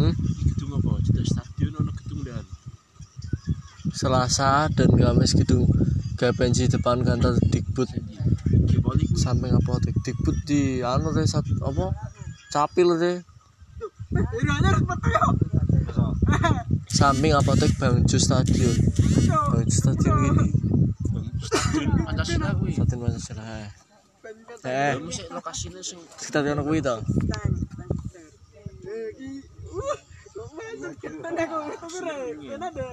hmm? gedung apa? Cedek stadion ono gedung dan Selasa dan Kamis gedung gabensi depan kantor Dikbud. Samping apa Dikbud di anu teh apa? Capil teh samping apotek bangju Stadion. Bangju Stadion ini. Stadion. Pancasila eh lokasinya sing Stadion kuwi to? 那得，那得，那得。